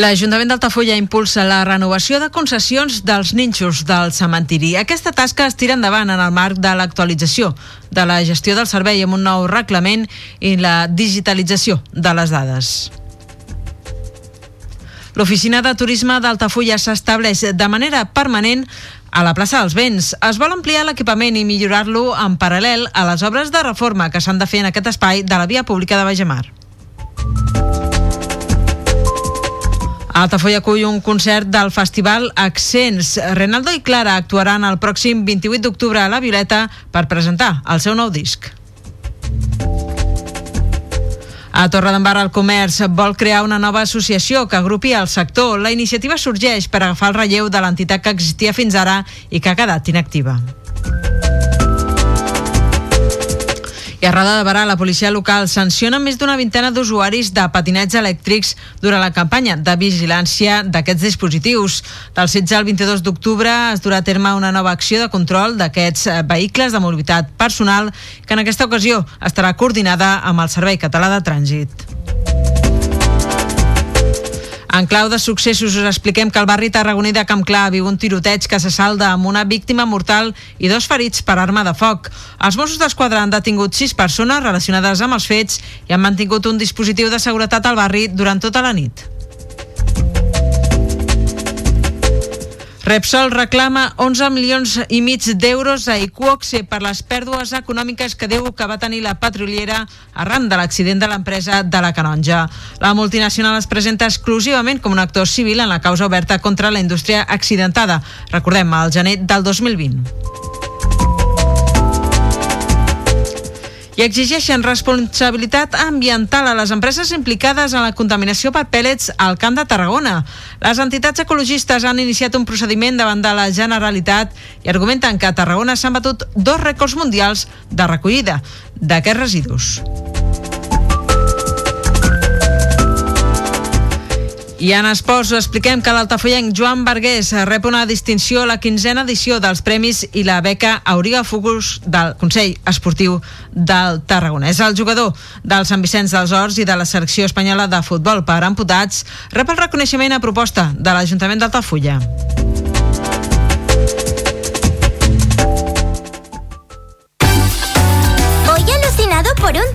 L'Ajuntament d'Altafulla impulsa la renovació de concessions dels ninxos del cementiri. Aquesta tasca es tira endavant en el marc de l'actualització de la gestió del servei amb un nou reglament i la digitalització de les dades. L'oficina de turisme d'Altafulla s'estableix de manera permanent a la plaça dels Vents. Es vol ampliar l'equipament i millorar-lo en paral·lel a les obres de reforma que s'han de fer en aquest espai de la via pública de Bajamar. Altafulla acull un concert del festival Accents. Renaldo i Clara actuaran el pròxim 28 d'octubre a la Violeta per presentar el seu nou disc. A Torredembarra el Comerç vol crear una nova associació que agrupi el sector. La iniciativa sorgeix per agafar el relleu de l'entitat que existia fins ara i que ha quedat inactiva. I a Roda de Barà, la policia local sanciona més d'una vintena d'usuaris de patinets elèctrics durant la campanya de vigilància d'aquests dispositius. Del 16 al 22 d'octubre es durà a terme una nova acció de control d'aquests eh, vehicles de mobilitat personal que en aquesta ocasió estarà coordinada amb el Servei Català de Trànsit. En clau de successos us expliquem que el barri tarragoní de Camp Clar viu un tiroteig que se salda amb una víctima mortal i dos ferits per arma de foc. Els Mossos d'Esquadra han detingut sis persones relacionades amb els fets i han mantingut un dispositiu de seguretat al barri durant tota la nit. Repsol reclama 11 milions i mig d'euros a Iquoxe per les pèrdues econòmiques que diu que va tenir la petroliera arran de l'accident de l'empresa de la Canonja. La multinacional es presenta exclusivament com un actor civil en la causa oberta contra la indústria accidentada. Recordem, al gener del 2020. I exigeixen responsabilitat ambiental a les empreses implicades en la contaminació per pèl·lets al Camp de Tarragona. Les entitats ecologistes han iniciat un procediment davant de la Generalitat i argumenten que a Tarragona s'han batut dos rècords mundials de recollida d'aquests residus. I en esports expliquem que l'altafollenc Joan Vergués rep una distinció a la quinzena edició dels premis i la beca Auriga Fugus del Consell Esportiu del Tarragona. És el jugador del Sant Vicenç dels Horts i de la selecció espanyola de futbol per amputats. Rep el reconeixement a proposta de l'Ajuntament d'Altafulla.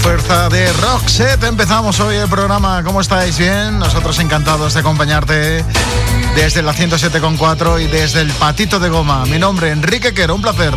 Fuerza de Roxette. Empezamos hoy el programa. ¿Cómo estáis? ¿Bien? Nosotros encantados de acompañarte desde la 107.4 y desde el Patito de Goma. Mi nombre, Enrique Quero, un placer.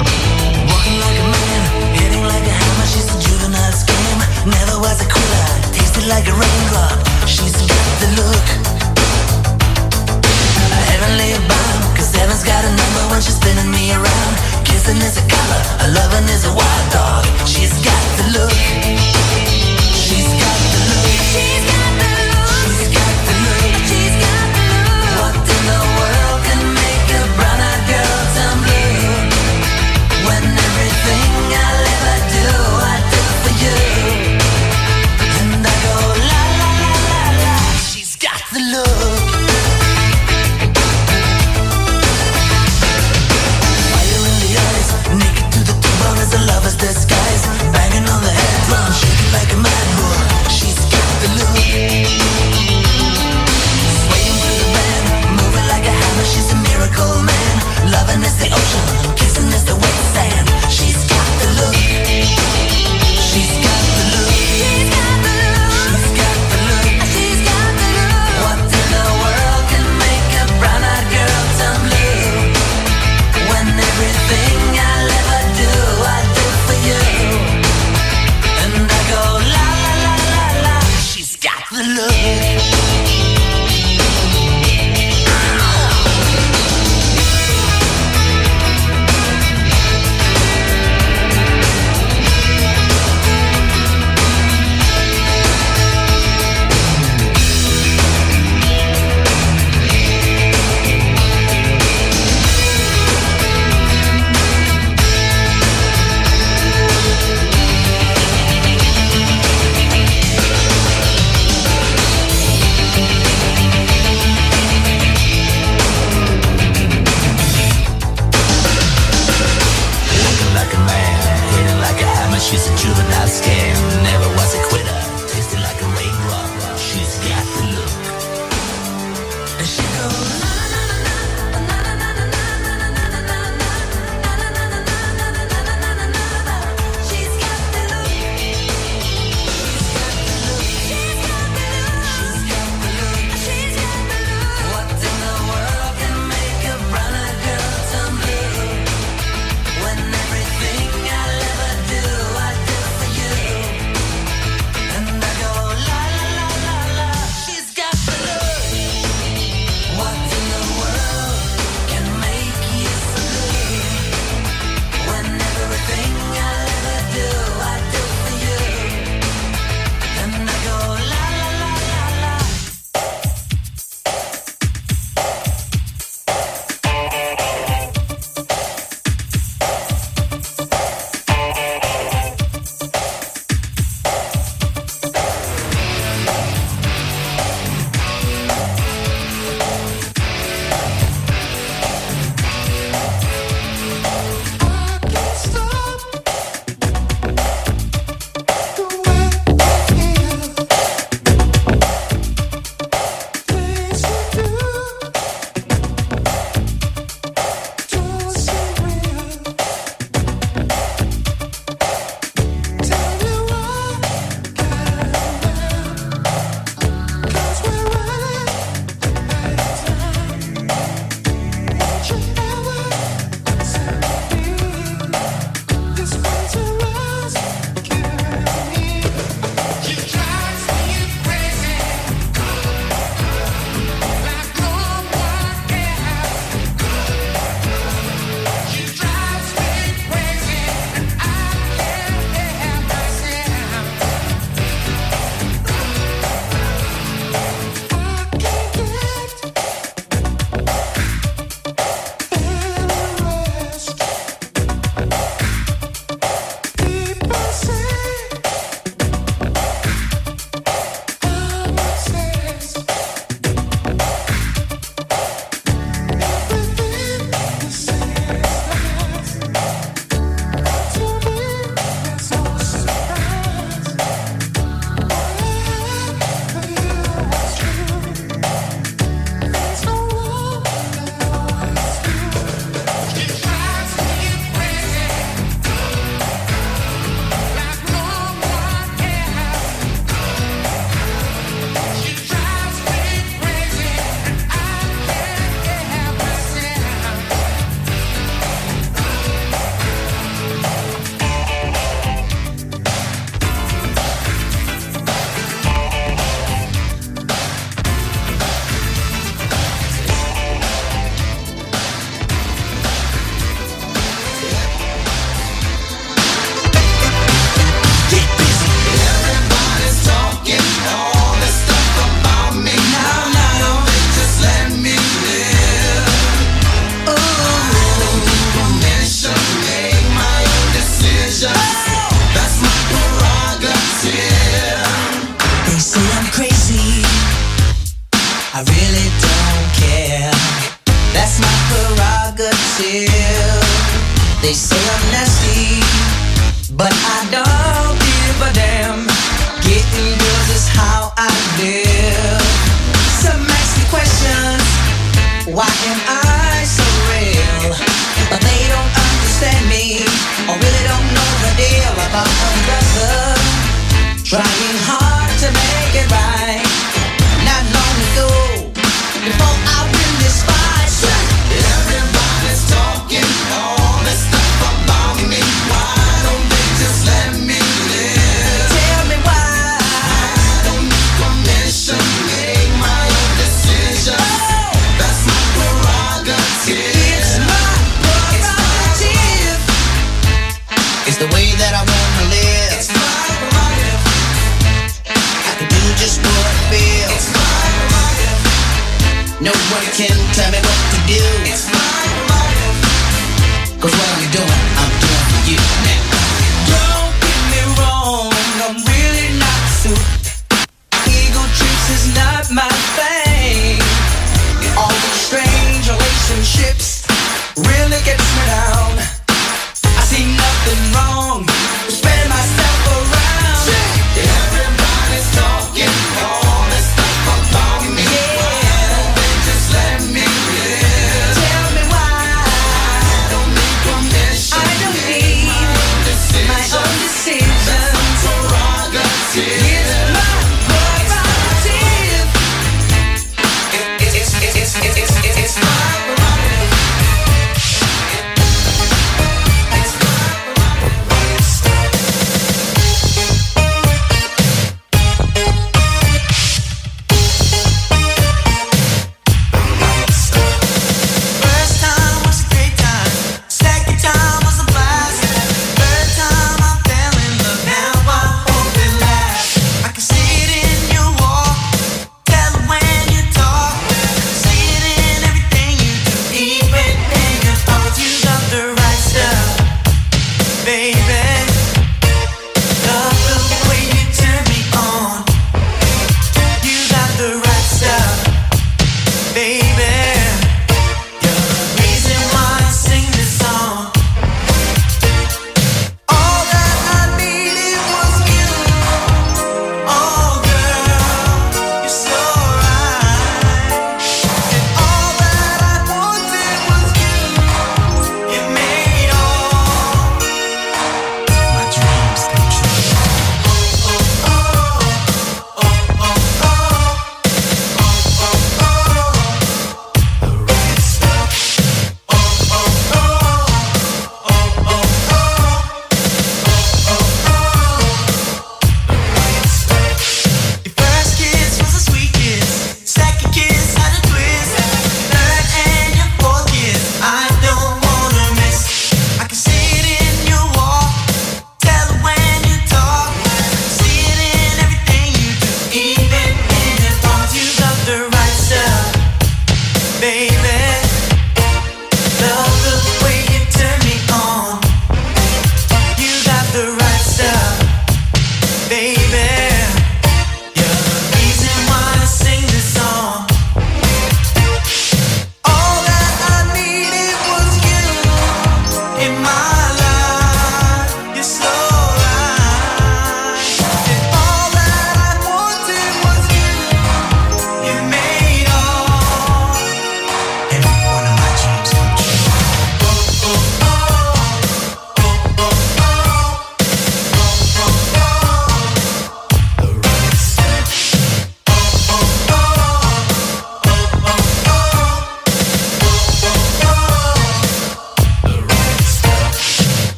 baby.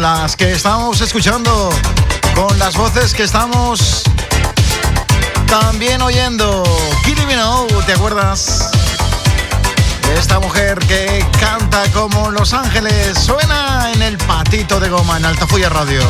las que estamos escuchando, con las voces que estamos también oyendo. Kylie Minogue, ¿te acuerdas? Esta mujer que canta como Los Ángeles, suena en el patito de goma en Altafuya Radio.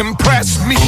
Impress me.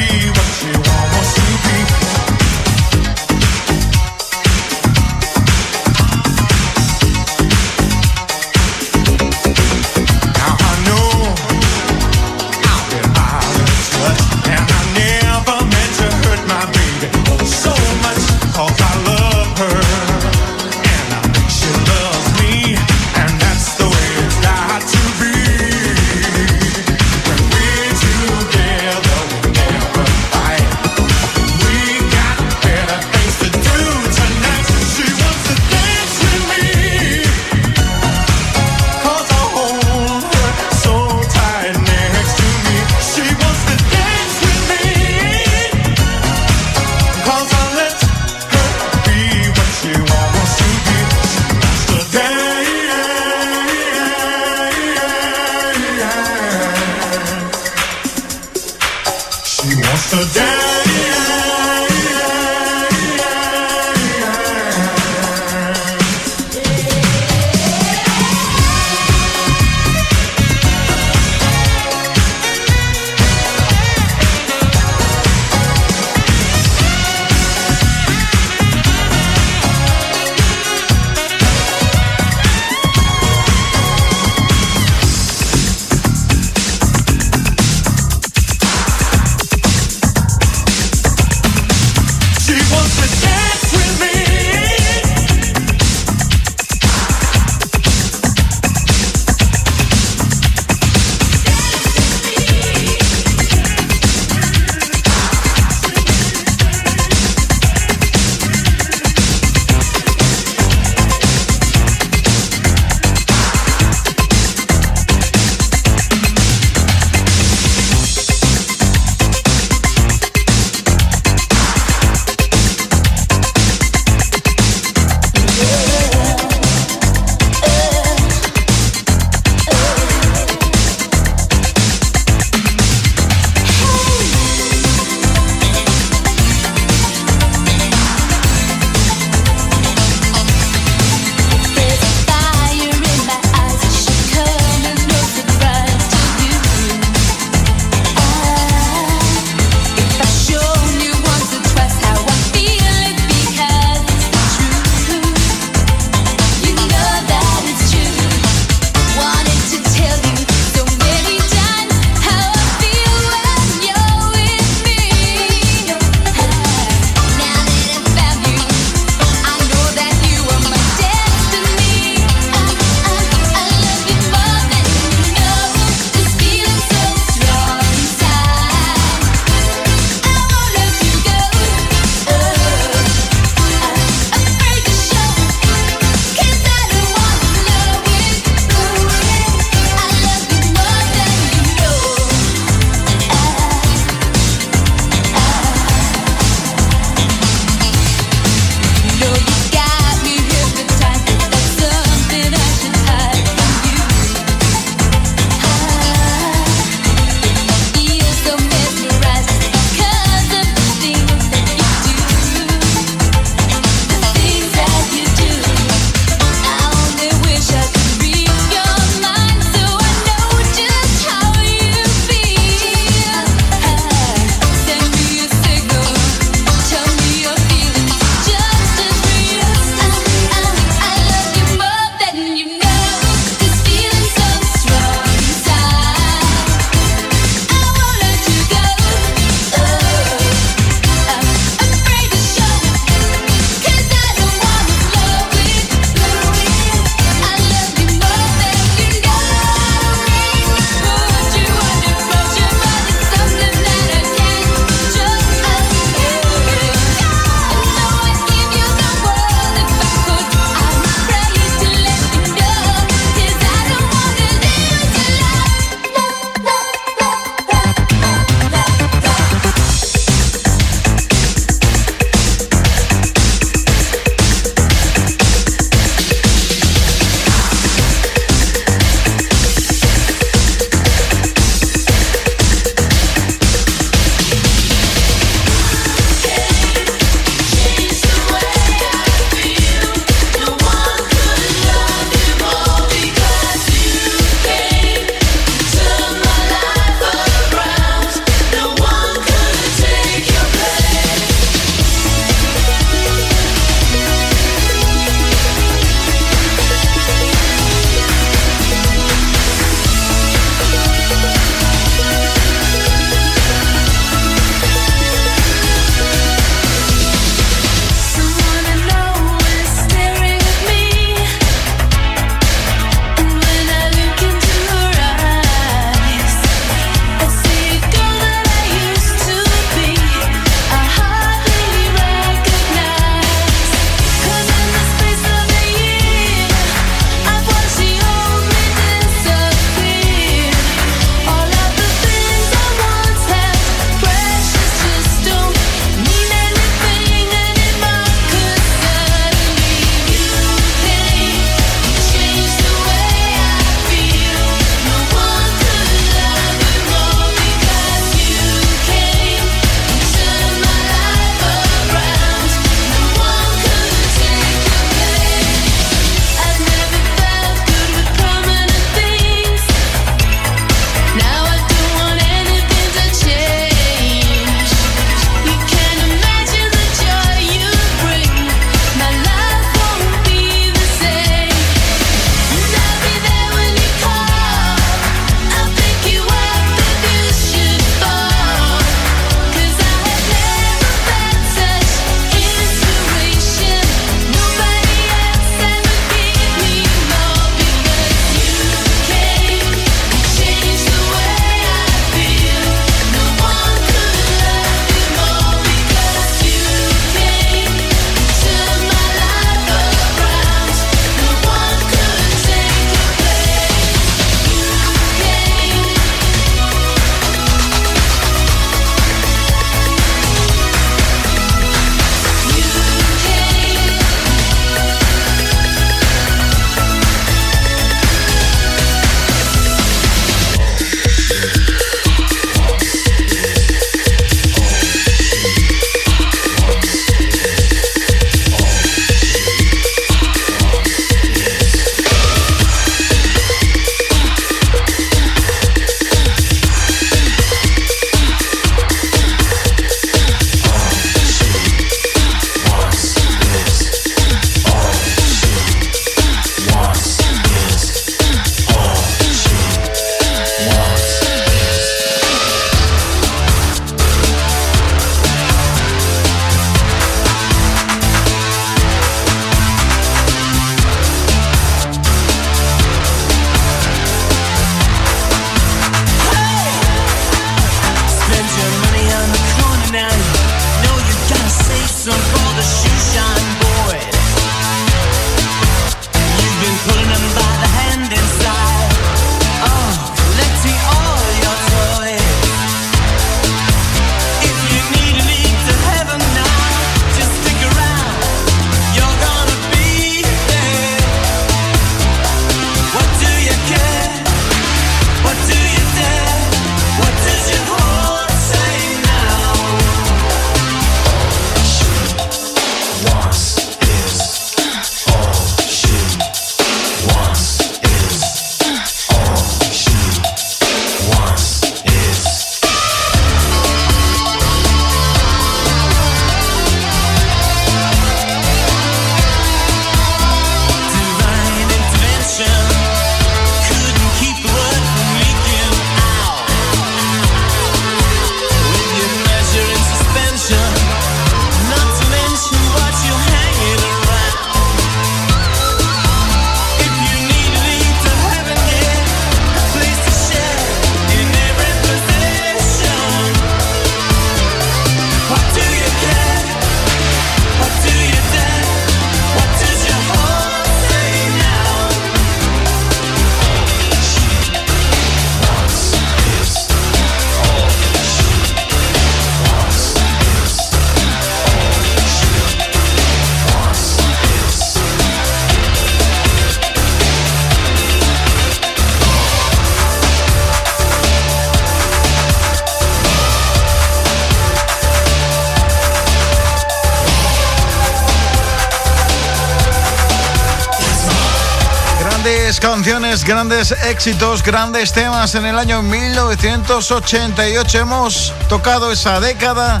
Canciones, grandes éxitos, grandes temas en el año 1988. Hemos tocado esa década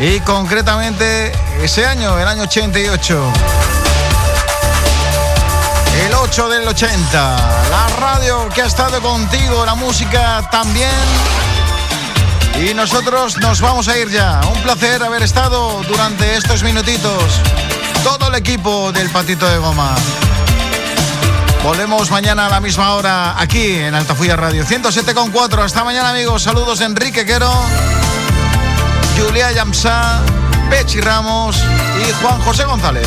y concretamente ese año, el año 88. El 8 del 80. La radio que ha estado contigo, la música también. Y nosotros nos vamos a ir ya. Un placer haber estado durante estos minutitos. Todo el equipo del Patito de Goma. Volvemos mañana a la misma hora aquí en Altafulla Radio 107.4. Hasta mañana amigos. Saludos Enrique Quero, Julia Yamsá, Pechi Ramos y Juan José González.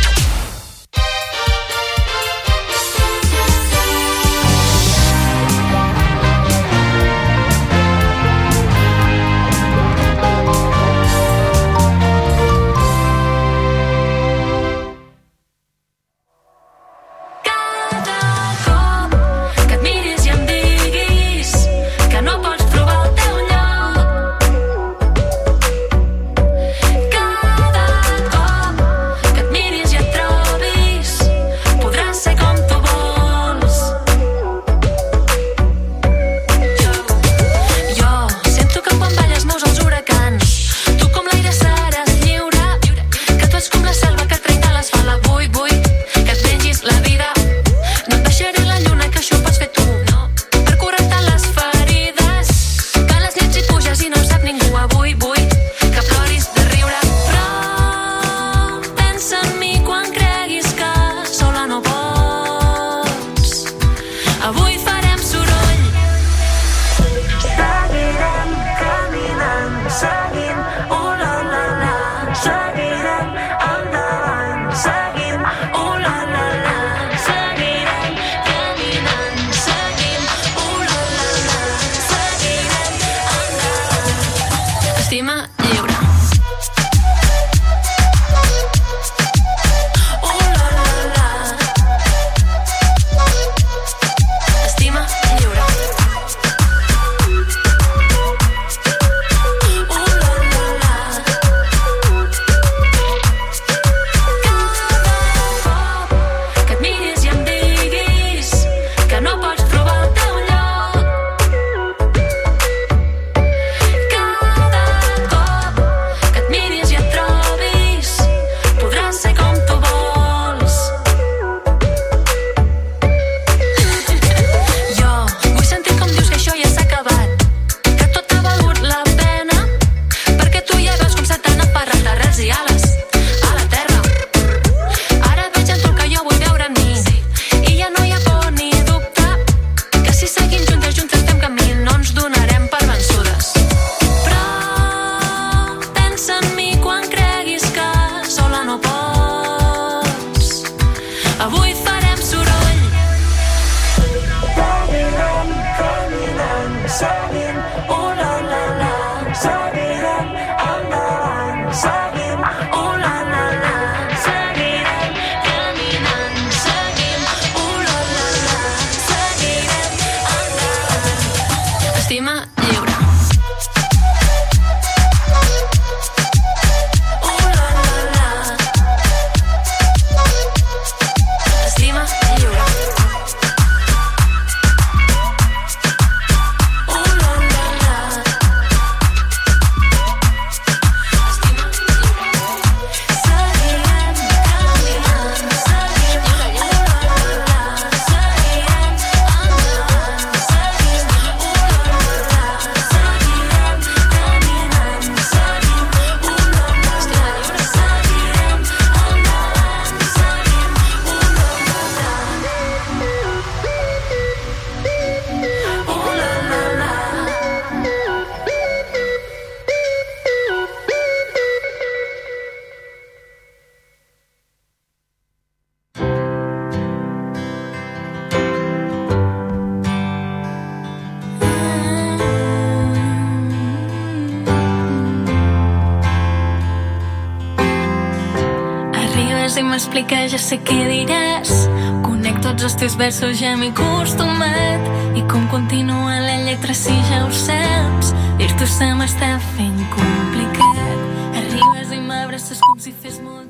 Versos, ja m'he acostumat. I com continua la lletra si ja ho saps. Dir-t'ho se m'està fent complicat. Arribes i m'abraces com si fes molt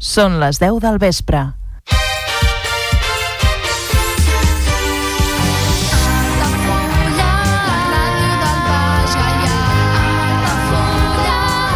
Són les 10 del vespre.